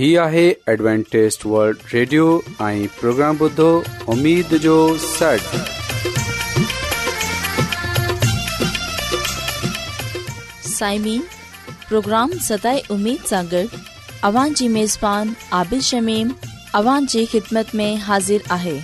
هي آهي Adventist World Radio ۽ programme بدھو اميد جو سٽ سائمين پروگرام ستاي اميد سانگر اوان جي ميزبان عادل شميم اوان جي خدمت ۾ حاضر آهي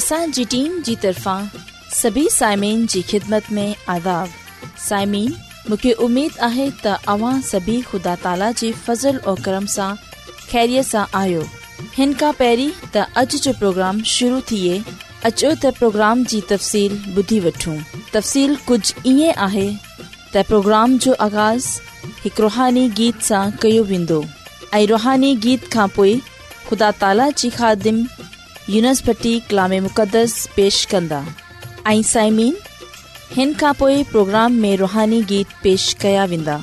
اسان جي ٽيم جي طرفان سڀي سائمين جي خدمت ۾ آداب سائمين مون کي اميد آهي اوان سڀي خدا تالا جي فضل ۽ کرم سان ख़ैरीअ सां आहियो हिन खां تا اج جو जो प्रोग्राम शुरू थिए अचो त प्रोग्राम जी तफ़सील ॿुधी वठूं तफ़सील कुझु ईअं پروگرام جو जो आगाज़ हिकु रुहानी गीत सां कयो वेंदो रुहानी गीत खां خدا ख़ुदा ताला خادم ख़ादिम यूनिसभी कलाम मुक़दस पेश कंदा प्रोग्राम में रुहानी गीत पेश कया वेंदा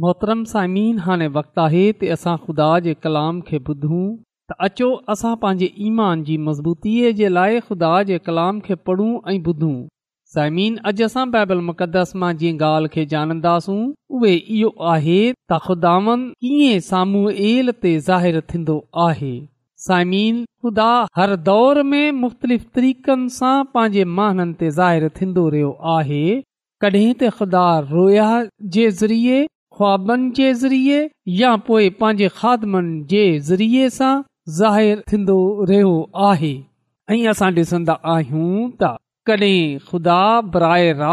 मोहतरम साइमीन हाणे वक़्तु आहे त असां ख़ुदा जे कलाम खे ॿुधूं त अचो असां पंहिंजे ईमान जी मज़बूतीअ जे लाइ खुदा जे कलाम खे पढ़ूं ऐं ॿुधूं साइमीन अॼु असां बाइबल मुक़दस मां जंहिं ॻाल्हि खे ॼाणंदासूं उहे इहो आहे त ख़ुदानि साम्हूं ज़ाहिरु थींदो आहे साइमिन ख़ुदा हर दौर में मुख़्तलिफ़ तरीक़नि सां पंहिंजे महाननि ते ज़ाहिरु थींदो रहियो आहे कॾहिं त ख़ुदा रोया जे ज़रिए ख़्वाबनि जे ज़रिए या पोइ पंहिंजे ख़े ज़रिए सां ऐं असां ॾिसंदा आहियूं त कॾहिं ख़ुदा बराए रा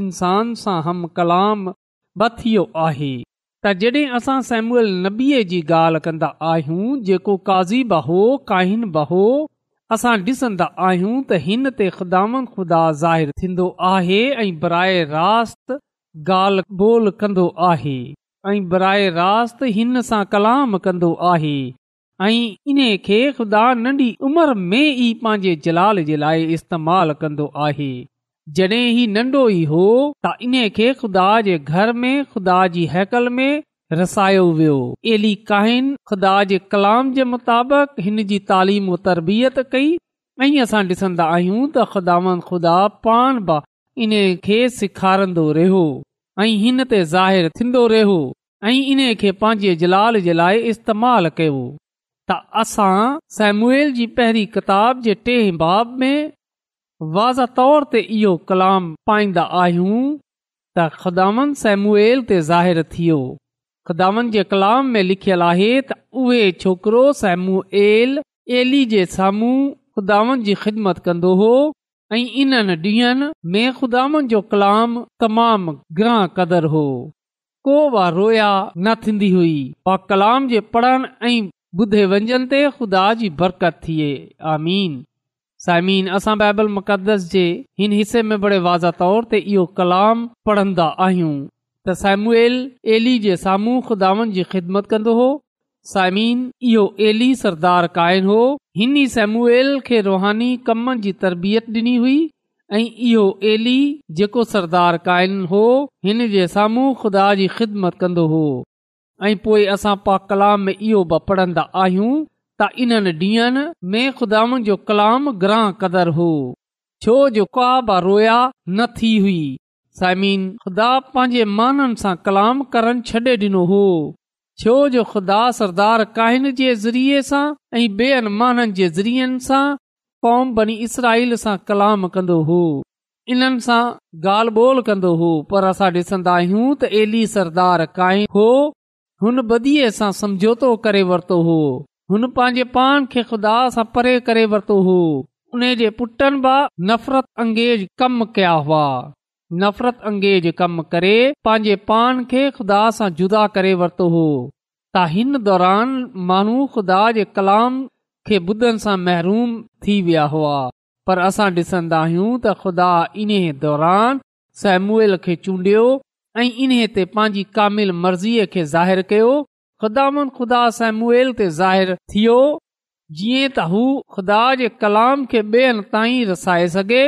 इंसान सां हम कलाम ब थियो आहे त जॾहिं असां सैमुअल नबीअ जी ॻाल्हि कंदा आहियूं जेको काज़ीबा हो काहिन बा हो असां ॾिसंदा आहियूं त हिन ते ख़ुदान ऐं रास्त ॻाल्हि ॿोल कंदो आहे ऐं बराए रा हिन सां कलाम कंदो आहे ऐं इन खे ख़ुदा नंढी उमिरि में ई पंहिंजे जलाल जे लाइ इस्तेमालु कंदो आहे जॾहिं ही नंढो ई हो त इन खे ख़ुदा जे घर में ख़ुदा जी हैकल में रसायो वियो एली काहिन ख़ुदा जे कलाम जे मुताबिक़ हिन जी तालीम तरबियत कई ऐं असां ॾिसंदा आहियूं त ख़ुदा ख़ुदा पाण इन खे सेखारंदो रहियो ऐं हिन ते ज़ाहिरु थींदो रहियो ऐं इन खे पंहिंजे जलाल जे लाइ इस्तेमालु कयो त असां सैमूएल जी पहिरीं किताब जे टे बाब में वाज़ तौर ते इहो कलाम पाईंदा आहियूं त ख़ुदावन सेमुएल ते ज़ाहिरु थियो ख़िदामन जे कलाम में लिखियलु आहे त उहे छोकिरो सेमुएल एली जे साम्हूं ख़ुदान जी ख़िदमत कंदो हो ऐं इन ॾींहनि में खुदानि जो कलाम तमामु ग्रह क़दुरु हो को रोया न थींदी हुई पा कलाम जे पढ़ण ऐं ॿुधे वंजन ते खुदा जी बरकत थिए आमीन साइमीन असां बाइबल मुक़दस जे हिन हिसे में बड़े वाज़ा तौर ते इहो कलाम पढ़ंदा आहियूं त साइमुएल एली जे साम्हूं खुदानि जी ख़िदमत कंदो हो साइमिन इहो एली सरदार इहो एली सरदार क़ाइन हो हिन जे साम्हूं खुदा जी ख़िदमत कंदो हो ऐं असां पा कलाम इहो पढ़न्दा आहियूं त इन ॾींहनि जो कलाम ग्रह क़दु हो छो जो पंहिंजे माननि सां कलाम करण छॾे ॾिनो हो छो जो ख़ुदा सरदार कहिन जे ज़रिये सां ऐं इसराईल सां कलाम कंदो हो इन्हनि सां ॻाल्हि बोल कंदो हो पर असां ॾिसंदा आहियूं त एली सरदार काहिन हो हुन बदीअ सां समझोतो करे वरितो हो हुन पंहिंजे पान खे खुदा सां परे करे वरितो हो उन जे पुटनि नफ़रत अंगेज कम करे पंहिंजे पान खे खुदा सां जुदा करे वरतो हो त हिन दौरान माण्हू खुदा जे कलाम खे बुदनि सां महरूम थी विया हुआ पर असां डि॒सन्दन्न्न्न्दा आहियूं त ख़ुदा इन्हे दौरान सेमुएल खे चूंडियो ऐं इन्हे ते पंहिंजी कामिल मर्ज़ीअ खे ज़ाहिर कयो खुदा सेमुएल ते ज़ाहिर थियो जीअं त हू ख़ुदा जे कलाम खे ॿियनि ताईं रसाए सघे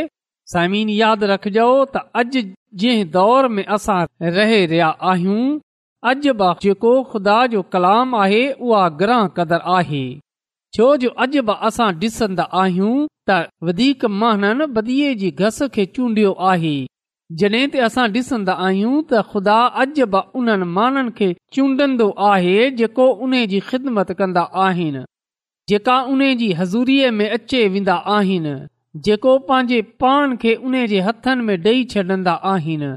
समीन यादि रखजो त अॼु जंहिं दौर में असां रहे रहिया आहियूं अॼु बि जेको ख़ुदा जो कलाम आहे उहा ग्रह क़दुरु आहे छो जो अॼु बि असां डि॒संदा आहियूं त वधीक बदीअ जी घस खे चूंडियो आहे जड॒हिं त असां डि॒संदा आहियूं त ख़ुदा अॼु बि उन्हनि माननि खे चूंडन्दो आहे जेको उन जी ख़िदमत कंदा आहिनि जेका उन जी हज़ूरीअ में अचे वेंदा जेको पंहिंजे पान खे उन जे हथनि में ॾेई छॾंदा आहिनि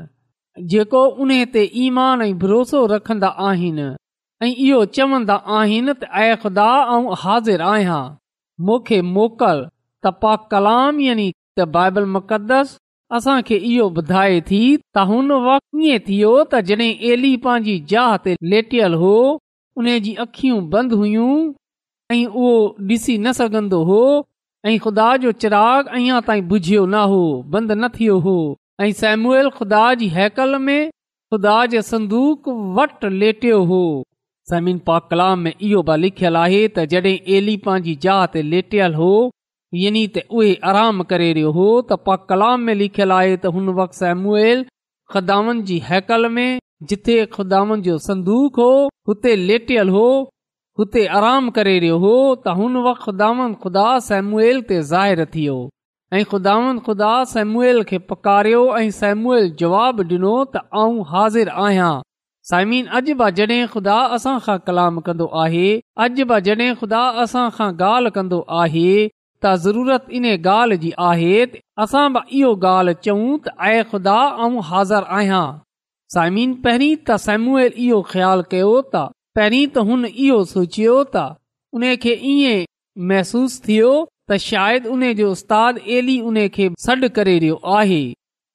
जेको उन ते ईमान ऐं भरोसो रखन्दा आहिनि ऐं इहो चवंदा आहिनि त ऐक़ ऐं हाज़िर आहियां मूंखे मोकल त पा कलाम यानी त बाइबल मुक़द्दस असांखे इहो ॿुधाए थी त हुन वक़्तु ईअं थियो त जॾहिं एली पंहिंजी जाह ते लेटियल हो उन जी अखियूं बंदि हुइयूं ऐं उहो ॾिसी न सघंदो हो ऐं खुदा जो चिराग अञा न हो बंदि न थियो हो ऐं सेमुएल खुदा जी हैकल में ख़ुदा संदूक वटि लेटियो हो कलाम लिखियलु आहे तॾहिं एली पंहिंजी जहा ते लेटियल हो यानी त उहो आराम करे रहियो हो त पाक कलाम में लिखियलु आहे त हुन वक़्तु सेमूअल खुदान जी हैकल में जिथे खुदावन जो संदूक हो हुते लेटियल हो हुते आराम करे रहियो हो त हुन वक़्तु ख़ुदा सेमूल ते ज़ाहिरु थियो ऐं ख़ुदा सेमूल खे पकारियो ऐं सेमूल जवाबु ॾिनो त आऊं हाज़िर आहियां सायमन अॼु बि जॾहिं ख़ुदा असां खां कलाम कंदो आहे अॼु बि जॾहिं ख़ुदा असां खां ॻाल्हि कंदो आहे त ज़रूरत इन ॻाल्हि जी आहे असां बि इहो ॻाल्हि चऊं त ऐं ख़ुदा ऐं हाज़िर आहियां साइमिन पहिरीं त सेमुएल इहो ख़्यालु कयो त पहिरीं त हुन इहो सोचियो त उन खे ईअं महसूस थियो त शायदि उन जो उस्ताद एली उन खे सॾु करे रहियो आहे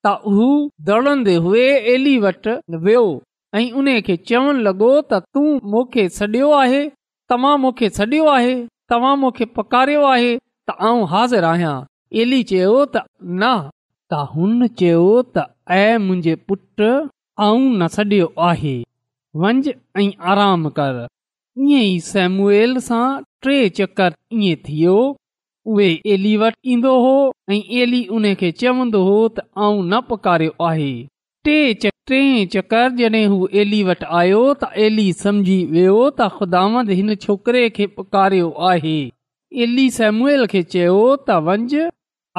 त हू दौड़े हुए एली वटि वियो ऐं उन खे चवण लॻो त तूं मूंखे सॾियो आहे तव्हां मूंखे सॾियो आहे तव्हां मूंखे पकारियो आहे त आऊं हाज़िर आहियां एली चयो त न त हुन चयो त ऐं मुंहिंजे पुटु आऊं न सॾियो आहे वंजि ऐं आराम कर ईअं ई सेमुएल सां टे चकर ईअं थियो उहे एली वटि ईंदो हो ऐं एली उन खे चवंदो हो त आऊं न पकारियो आहे टे टे चकर जॾहिं हू एली वटि आयो त एली समझी वियो त ख़ुदांद हिन छोकिरे खे आहे एली सेमुएल खे चयो त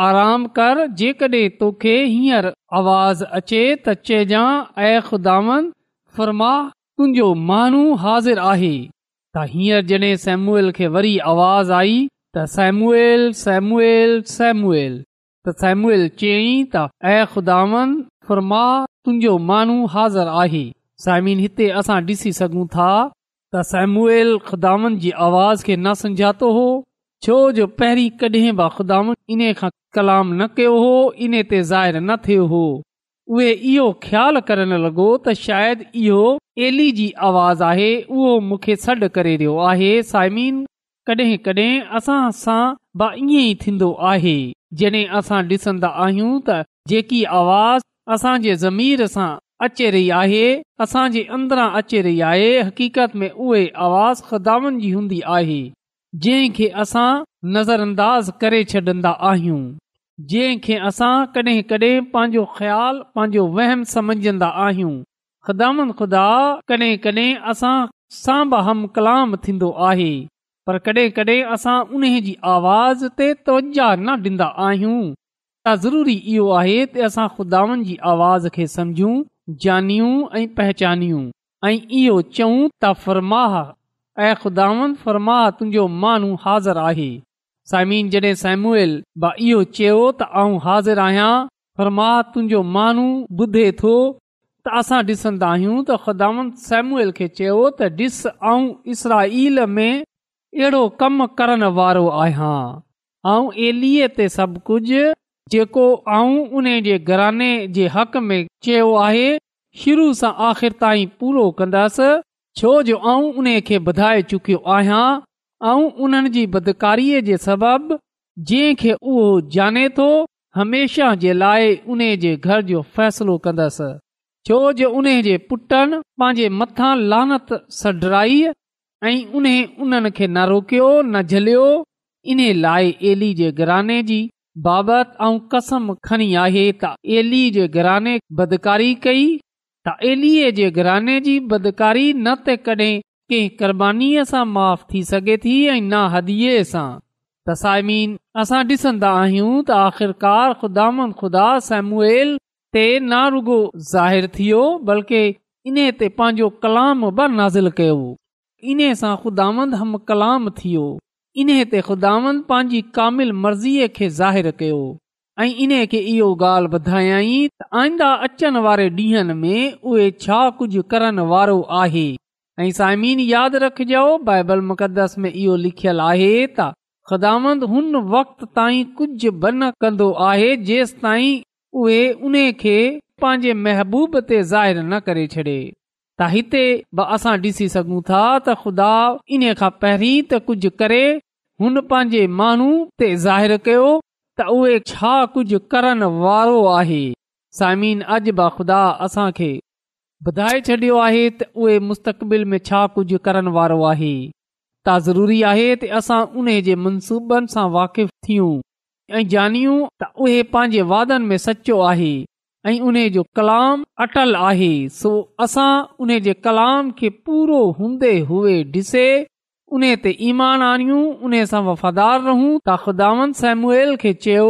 आराम कर जेकॾहिं तोखे हींअर आवाज़ अचे त ऐं ख़ुदांद तुंहिंजो मानू हाज़िर आहे त हीअंर जॾहिं सेमूल खे वरी आवाज़ आई त सेमुएल सेमुएल सेमुएल त सेमुएल चयईं त ख़ुदावन फुरमा तुंहिंजो मानू हाज़िर आहे सायमिन हिते असां ॾिसी सघूं था त सेमुएल ख़ुदावन जी आवाज़ खे न समझातो हो छो जो पहिरीं कॾहिं बि खुदान इन खां कलाम न कयो हो इन ते ज़ाहिर न थियो हो उहे इहो ख़्यालु करण लॻो त शायदि इहो एली जी आवाज़ आहे उहो मूंखे सॾु करे रहियो आहे साइमीन कड॒हिं कडहिं असां सां ईअं ई थींदो आहे जड॒हिं असां डि॒सन्दा आहियूं त जेकी आवाज़ असांजे ज़मीर सां अचे रही आहे असां अंदरां अचे रही आहे हक़ीक़त में उहे आवाज़ ख़दान जी हूंदी आहे जंहिं खे असां नज़र करे छॾंदा आहियूं जंहिंखे असां कॾहिं कडहिं पंहिंजो ख़्यालु पंहिंजो वहम समझंदा आहियूं ख़ुदावन ख़ुदा कॾहिं कडहिं असां सां बि हम कलाम थींदो आहे पर कॾहिं कॾहिं असां उन जी आवाज़ ते तवंजाहु न ॾींदा आहियूं ज़रूरी इहो आहे त असां ख़ुदावन जी आवाज़ खे सम्झूं जानियूं ऐं पहचानियूं ऐं इहो चऊं त ऐं ख़ुदावन फरमाह तुंहिंजो माण्हू हाज़िर आहे साइमीन जड॒ सेमूल इहो चयो त आऊं हाज़िर आहियां पर मां तुंहिंजो मानू ॿुधे थो त असां डि॒संदा आहियूं त ख़ुदा सेमूल खे चयो त ॾिस ऐं इसराईल में अहिड़ो कमु करण वारो आहियां ऐं कुझु जेको उन जे घराने जे हक़ में चयो आहे शुरू सां आख़िर ताईं पूरो कंदसि छो जो आऊं उन खे चुकियो आहियां ऐं उन्हनि जी बदकारीअ जे सबबि जंहिंखे उहो ॼाणे थो हमेशह जे लाइ उन जे घर जो फ़ैसलो कंदसि छो जो उन जे पुटनि पंहिंजे मथां लानत सडराई ऐं उन उन्हनि खे न रोकियो न झलियो इन लाइ एली जे घराने जी बाबति ऐं कसम खणी आहे त एल जे घराने बदकारी कई त एलीअ जे घराने जी बदकारी न त कॾहिं कंहिंबानीअ सां माफ़ थी सघे थी ऐं ना हदी सां त असां डि॒संदा आहियूं त आख़िरकार ख़ुदा ख़ुदा सेमुएल ते ना रुगो ज़ाहिर थियो बल्कि इन ते पंहिंजो कलाम बर नाज़िल कयो इन इन्हे ख़ुदांद हम कलाम थियो इन ते ख़ुदांद पंहिंजी कामिल मर्ज़ीअ खे ज़ाहिर कयो ऐं इन खे इहो ॻाल्हि ॿुधायई त आईंदा अचनि वारे ॾींहनि में उहे छा कुझु करण वारो आहे ऐं साइमीन यादि रखजो बाइबल मुक़दस में इहो लिखियल आहे त ख़ुदांद हुन वक़्त ताईं कुझु बन कंदो आहे जेसि ताईं उहे उन खे पंहिंजे महबूब ते ज़ाहिर न करे छॾे त हिते असां ॾिसी सघूं था त ख़ुदा इन खां पहिरीं त कुझु करे हुन पंहिंजे माण्हू ते ज़ाहिर कयो त उहे छा कुझु करण वारो आहे साइमिन अॼ ब खुदा असांखे ॿुधाए छॾियो आहे त उहे मुस्तक़बिल में छा कुझु करण वारो आहे त ज़रूरी आहे त असां उन जे मनसूबनि सां واقف थियूं ऐं जानियूं त उहे पंहिंजे वादनि में सचो आहे ऐं उन जो कलाम अटल आहे सो असां उन जे कलाम खे पूरो हूंदे हुए ॾिसे उन ते ईमान आणियूं उने सां वफ़ादार रहूं त सैमुएल खे चयो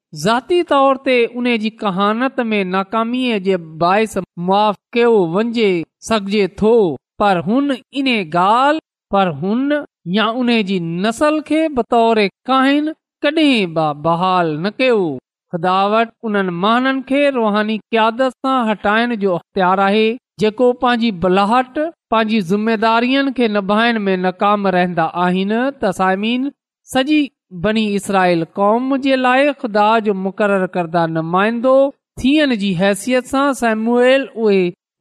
ज़ाती तौर ते उन जी कहानत में नाकामीअ जे बस माफ़ कयो वञे सघिजे थो पर हुन इन ॻाल्हि पर हुन या उन जी नसल खे बतौर काहिन कॾहिं बि बहाल न कयो खुदावत उन्हनि महाननि खे रुहानी कयादत सां हटाइण जो अख़्तियार आहे जेको पंहिंजी बलाहट पंहिंजी ज़िमेदारियुनि खे निभाइण में नाकाम रहंदा आहिनि त साइमीन सॼी बनी इसराइल क़ौम जे लाइ ख़ुदा जो मुक़ररु करदा नुमाइंदो थियण जी हैसियत सां सेमुएल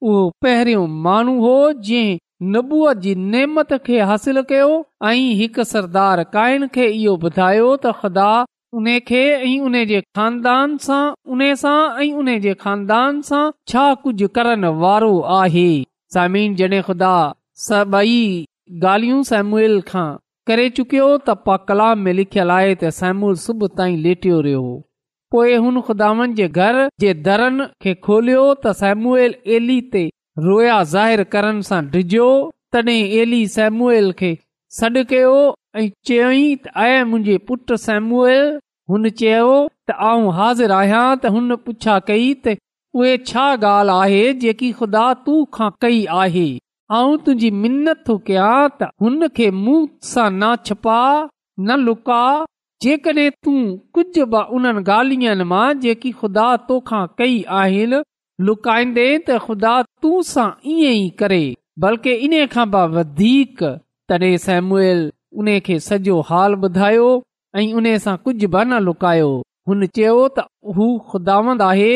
पहिरियों माण्हू हो नबूअ जी नेमत खे हासिल कयो ऐं ॿुधायो तुदा जे ख़ानदान सां छा कुझु करण वारो आहे सामीन जने ख़ुदा करे चुकियो त पा कलाम में लिखयलु आहे त सैमूल सुबुह ताईं लेटियो रहियो पोइ हुन ख़ुदानि जे घर जे दरनि खे खोलियो त सैमूएल एली ते रोया ज़ाहिर करण सां डिॼियो तड॒हिं एली सैमूएल खे सॾु कयो ऐं चयई त आए मुंहिंजे पुटु हुन चयो त हाज़िर आहियां त हुन पुछा कई त उहे छा आहे जेकी ख़ुदा तूं खां कई आहे आऊं तुंहिंजी मिनत थो कयां त हुन खे मूं सां न छिपा न लुका जेकॾहिं तूं कुझु बि उन्हनि ॻाल्हियुनि मां जेकी ख़ुदा तोखा कई आहे लुकाइंदे त ख़ुदा तूं सां ईअं ई कर बल्कि इन खां बि वधीक तॾहिं सेमुएल उन खे सॼो हाल ॿुधायो ऐं उन सां कुझु बि न लुकायो हुन चयो त हू ख़ुदावंद आहे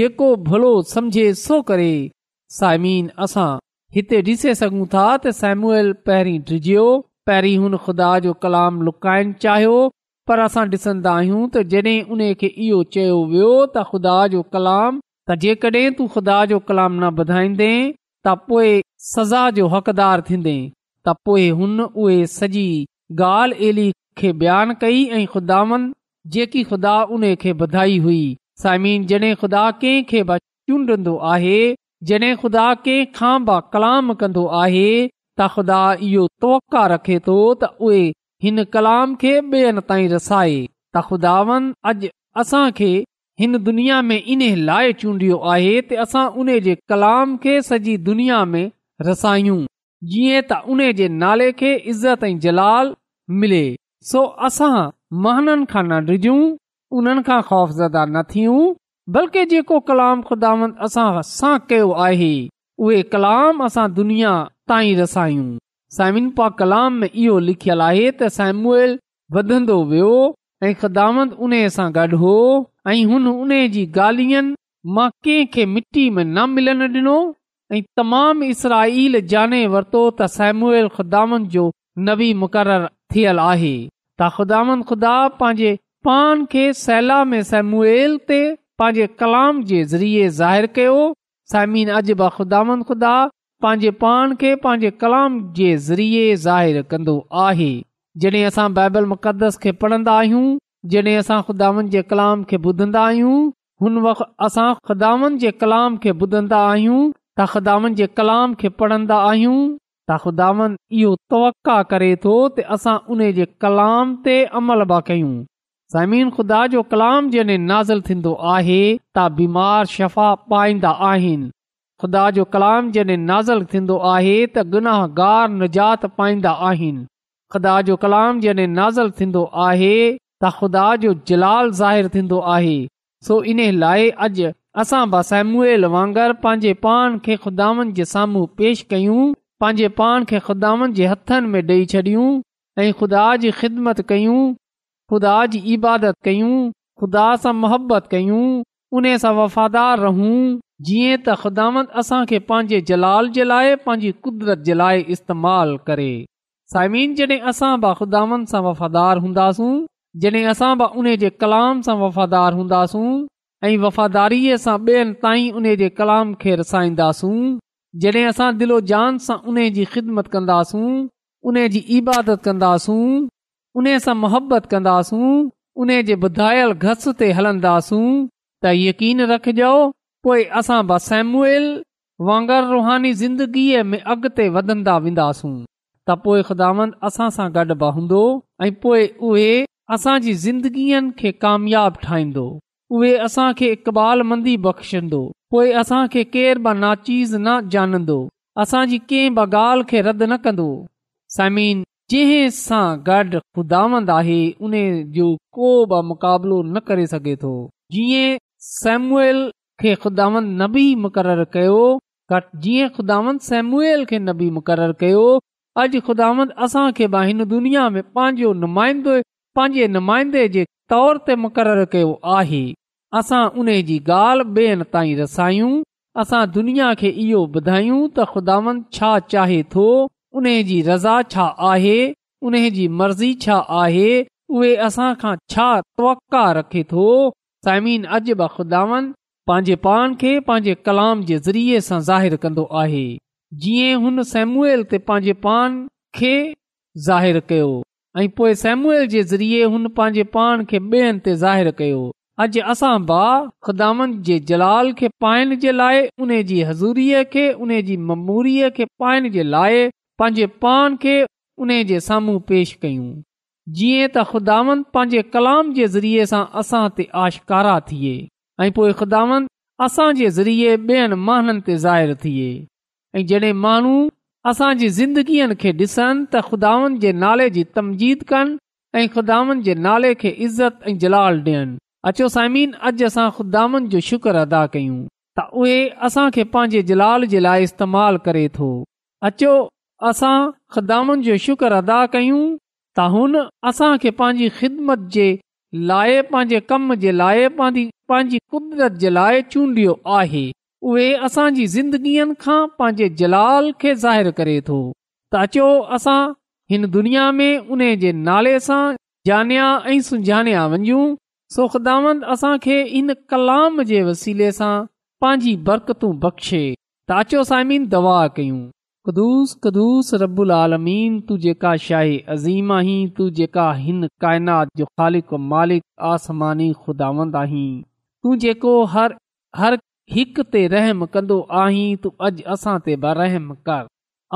जेको भलो समझे सो करे साइमीन हिते ॾिसी सघूं था त सैमुएल पहिरीं डिजियो पहिरीं हुन ख़ुदा जो कलाम लुकाइणु चाहियो पर असां ॾिसंदा आहियूं त जॾहिं उन खे इहो चयो वियो त ख़ुदा जो कलाम त जेकॾहिं तू ख़ुदा जो कलाम न ॿधाईंदे त पोइ सज़ा जो हक़दार थींदे त पोएं हुन उहे सॼी ॻाल्हि एली खे बयानु कई ऐं खुदावन्द जेकी ख़ुदा उन खे हुई साइमीन जॾहिं ख़ुदा कंहिंखे चूंडन्दो आहे जॾहिं ख़ुदा कंहिं खां बि कलाम कंदो आहे त ख़ुदा इहो रखे थो त उहे हिन कलाम खे ॿियनि ताईं रसाए त ख़ुदावन अॼु असां खे हिन दुनिया में इन लाइ चूंडियो आहे त असां उन जे कलाम खे सॼी दुनिया में रसायूं जीअं त उन जे नाले खे इज़त ऐं जलाल मिले सो असां महननि खां न डिझूं उन्हनि खां ख़ौफ़ज़दा न थियूं बल्कि जेको कलाम ख़ुदांद असां सां कयो आहे उहे कलाम असां दुनिया पा कलाम में इहो लिखियल आहे त सेमुएल वियो ऐं ख़ुदा जी गालियनि मां कंहिंखे मिटी में न मिलनि ॾिनो ऐं तमामु इसराईल जाने वरतो त सेमुएल ख़ुदांद जो नवी मुक़रर थियल आहे त ख़ुदांद ख़ुदा पंहिंजे पान खे सैला में सेमुएल ते पंहिंजे कलाम जे ज़रिए ज़ाहिर कयो साइमिन अज बि ख़ुदा ख़ुदा पंहिंजे पाण खे पंहिंजे कलाम जे ज़रिए ज़ाहिर कंदो आहे जॾहिं असां बाइबल मुक़दस खे पढ़ंदा आहियूं जॾहिं असां खुदा जे कलाम खे ॿुधंदा आहियूं हुन वक़्त असां ख़ुदावन जे कलाम खे ॿुधंदा आहियूं त ख़ुदान जे कलाम खे पढ़ंदा आहियूं त ख़ुदा इहो तवक करे थो त असां उन जे कलाम ते अमल कयूं ज़मीन ख़ुदा जो कलाम जॾहिं नाज़िल थींदो आहे त बीमार शफ़ा पाईंदा आहिनि ख़ुदा जो कलाम जॾहिं नाज़िल थींदो आहे त गुनाहगार निजात पाईंदा आहिनि ख़ुदा जो कलाम जॾहिं नाज़िल थींदो आहे त ख़ुदा जो जलाल ज़ाहिर थींदो आहे सो इन लाइ अॼु असां बसल वांगुरु पंहिंजे पाण खे ख़ुदा वन जे साम्हूं पेश कयूं पंहिंजे पाण खे ख़ुदानि जे हथनि में ॾेई छॾियूं ऐं ख़ुदा जी ख़िदमत कयूं ख़ुदा जी इबादत कयूं ख़ुदा सां मुहबत कयूं उन सां वफ़ादार रहूं जीअं त ख़ुदात असांखे पंहिंजे जलाल जे लाइ पंहिंजी क़ुदरत जे लाइ इस्तेमालु करे साइमिन जॾहिं असां बि ख़ुदानि सां वफ़ादार हूंदासूं जॾहिं असां ब उन जे कलाम सां वफ़ादार हूंदासूं ऐं वफ़ादारीअ सां ॿियनि ताईं उन जे कलाम खे रसाईंदासूं जॾहिं असां दिलो जान सां उन जी ख़िदमत कंदासूं उन जी इबादत कंदासूं उन सां मुहबत कंदासूं उन जे ॿुधायल घस ते हलंदासूं त यकीन रखिजो पोइ असां बसल वांगर रुहानी ज़िंदगीअ में अॻिते वधंदा वेंदासूं त पोइ ख़ुदामंद असां सां गॾु बि हूंदो ऐं पोइ उहे असांजी ज़िंदगीअ खे कामियाब ठाहींदो उहे असां खे इक़मंदी बख़्शंदो पोइ असांखे केर बि नाचीज़ न जानंदो असांजी कंहिं बि ॻाल्हि खे रद्द न कंदो जंहिं सां गॾु ख़ुदांद आहे उन जो को बि मुक़ाबिलो न करे सघे थो जीअं सेमूअल खे ख़ुदांद नबी बि मुक़ररु कयो जीअं ख़ुदांद सेमुएल खे न बि मुक़ररु कयो अॼु ख़ुदांद असांखे बि हिन दुनिया में पंहिंजो नुमाइंदे पंहिंजे नुमाइंदे जे तौर ते मुक़ररु कयो आहे असां उन जी ॻाल्हि ॿियनि ताईं रसायूं असां दुनिया खे इहो ॿुधायूं त छा चाहे थो उन जी रज़ा छा आहे उन जी मर्ज़ी छा आहे उहे असांखां छा तवका रखे थो साइम अॼु ब ख़ुदावन पंहिंजे पान खे पंहिंजे कलाम जे ज़रिए सां ज़ाहिरु कंदो आहे जीअं हुन सेमूअल ते पंहिंजे पान खे ज़ाहिरु कयो ऐं पोइ सेमुएल जे ज़रिए हुन पंहिंजे पान खे ॿे हंधि कयो अॼु असां बा ख़ुदान जे जलाल खे पाइण जे लाइ उन जी हज़ूरीअ खे उन जी ममूरीअ खे पाइण जे लाइ पंहिंजे पान खे उन जे साम्हूं पेश कयूं जीअं त ख़ुदावन पंहिंजे कलाम जे ज़रिए सां असां ते आशकारा थिए ऐं पोइ ख़ुदावंद असां ज़रिए ॿियनि महननि ते ज़ाहिरु थिए ऐं जॾहिं माण्हू असांजी ज़िंदगीअ खे ॾिसनि त ख़ुदावन जे नाले जी तमजीद कनि ऐं ख़ुदावन जे नाले खे इज़त ऐं जलाल ॾियनि अचो साइमिन अॼु असां ख़ुदावन जो शुक्र अदा कयूं त उहे असां पंहिंजे जलाल जे लाइ इस्तेमाल करे थो अचो असां ख़्दान जो शुक्र अदा कयूं ता हुन असां खे पंहिंजी ख़िदमत जे लाइ पंहिंजे कम जे लाइ पंहिंजी पंहिंजी कुदरत जे लाइ चूंडियो आहे उहे असांजी ज़िंदगीअ खां पंहिंजे जलाल खे ज़ाहिर करे थो अचो असां हिन दुनिया में उन जे नाले सां जानिया ऐं सुञाणिया वञूं सो ख़ुदान असां खे कलाम जे वसीले सां पंहिंजी बरकतूं बख़्शे अचो साइमिन दवा कयूं कदुूस कदुस रबु आलमीन तूं जेका शाही अज़ीम आहीं तू जेका हिन काइनात जो ख़ालिक मालिक आसमानी खुदावंद आहीं तू जेको हर हर हिकु ते रहमु कंदो आहीं तूं अॼु असां ते बरहम कर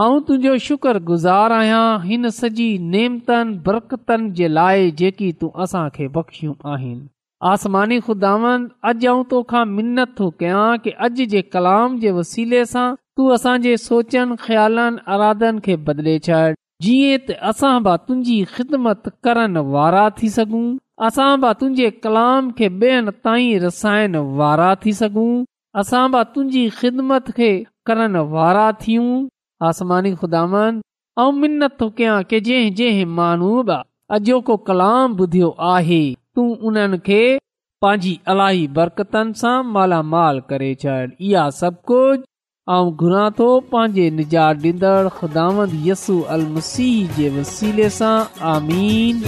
ऐं तुंहिंजो शुक्रगुज़ार आहियां हिन सॼी नेमतनि बरकतन जे लाइ जेकी तूं असांखे बख़्शियूं आहिनि आसमानी ख़ुदांद अॼु جاؤ تو मिनत थो कयां के अॼु जे कलाम जे वसीले सां तू असांजे सोचनि ख़्यालनि अराधन खे बदले छॾ जीअं त असां बि तुंहिंजी ख़िदमत करण वारा थी सघूं असां बा तुंहिंजे कलाम खे ॿियनि ताईं रसाइण वारा थी सघूं असां बि तुंहिंजी ख़िदमत खे करण वारा थियूं आसमानी ख़ुदांद मिनत थो कयां कि जंहिं जंहिं माण्हू बि अॼोको कलाम ॿुधियो आहे तूं उन्हनि खे पंहिंजी अलाही बरक़तुनि सां मालामाल करे छॾ इहा सभु कुझु आऊं घुरां थो पंहिंजे निजात ॾींदड़ ख़ुदाद यसू अल मसीह जे वसीले सां आमीन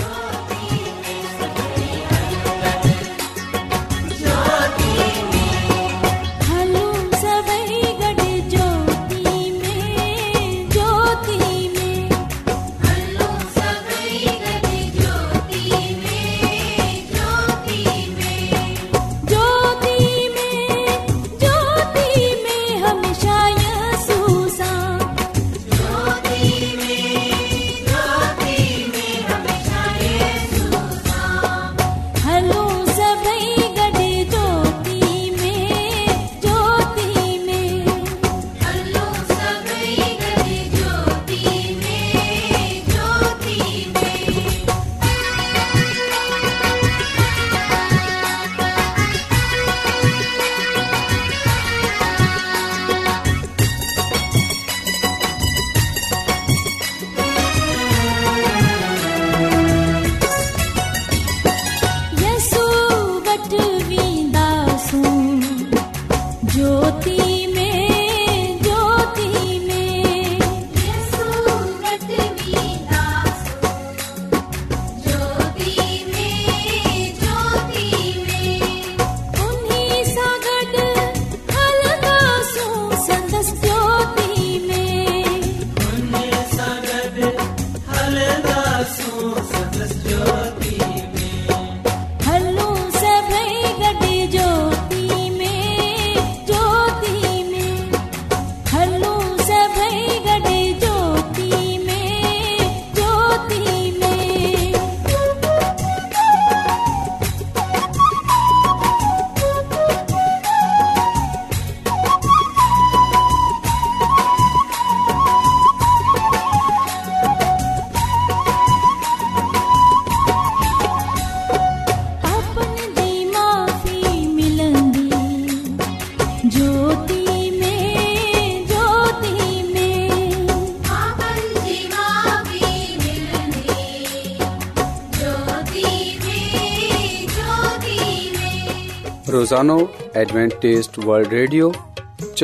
سانو ایڈوانٹسٹ ورلڈ ریڈیو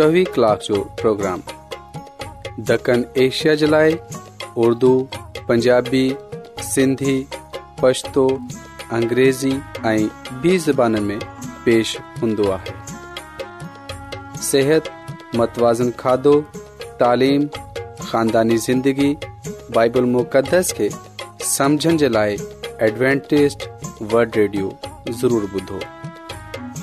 24 کلاک جو پروگرام دکن ایشیا جلائے اردو پنجابی سندھی پشتو انګریزی ایں به زبانن میں پیش ہندوا ہے۔ صحت، متوازن کھادو، تعلیم، خاندانی زندگی، بائبل مقدس کے سمجھن جلائے ایڈوانٹسٹ ورلڈ ریڈیو ضرور بدو۔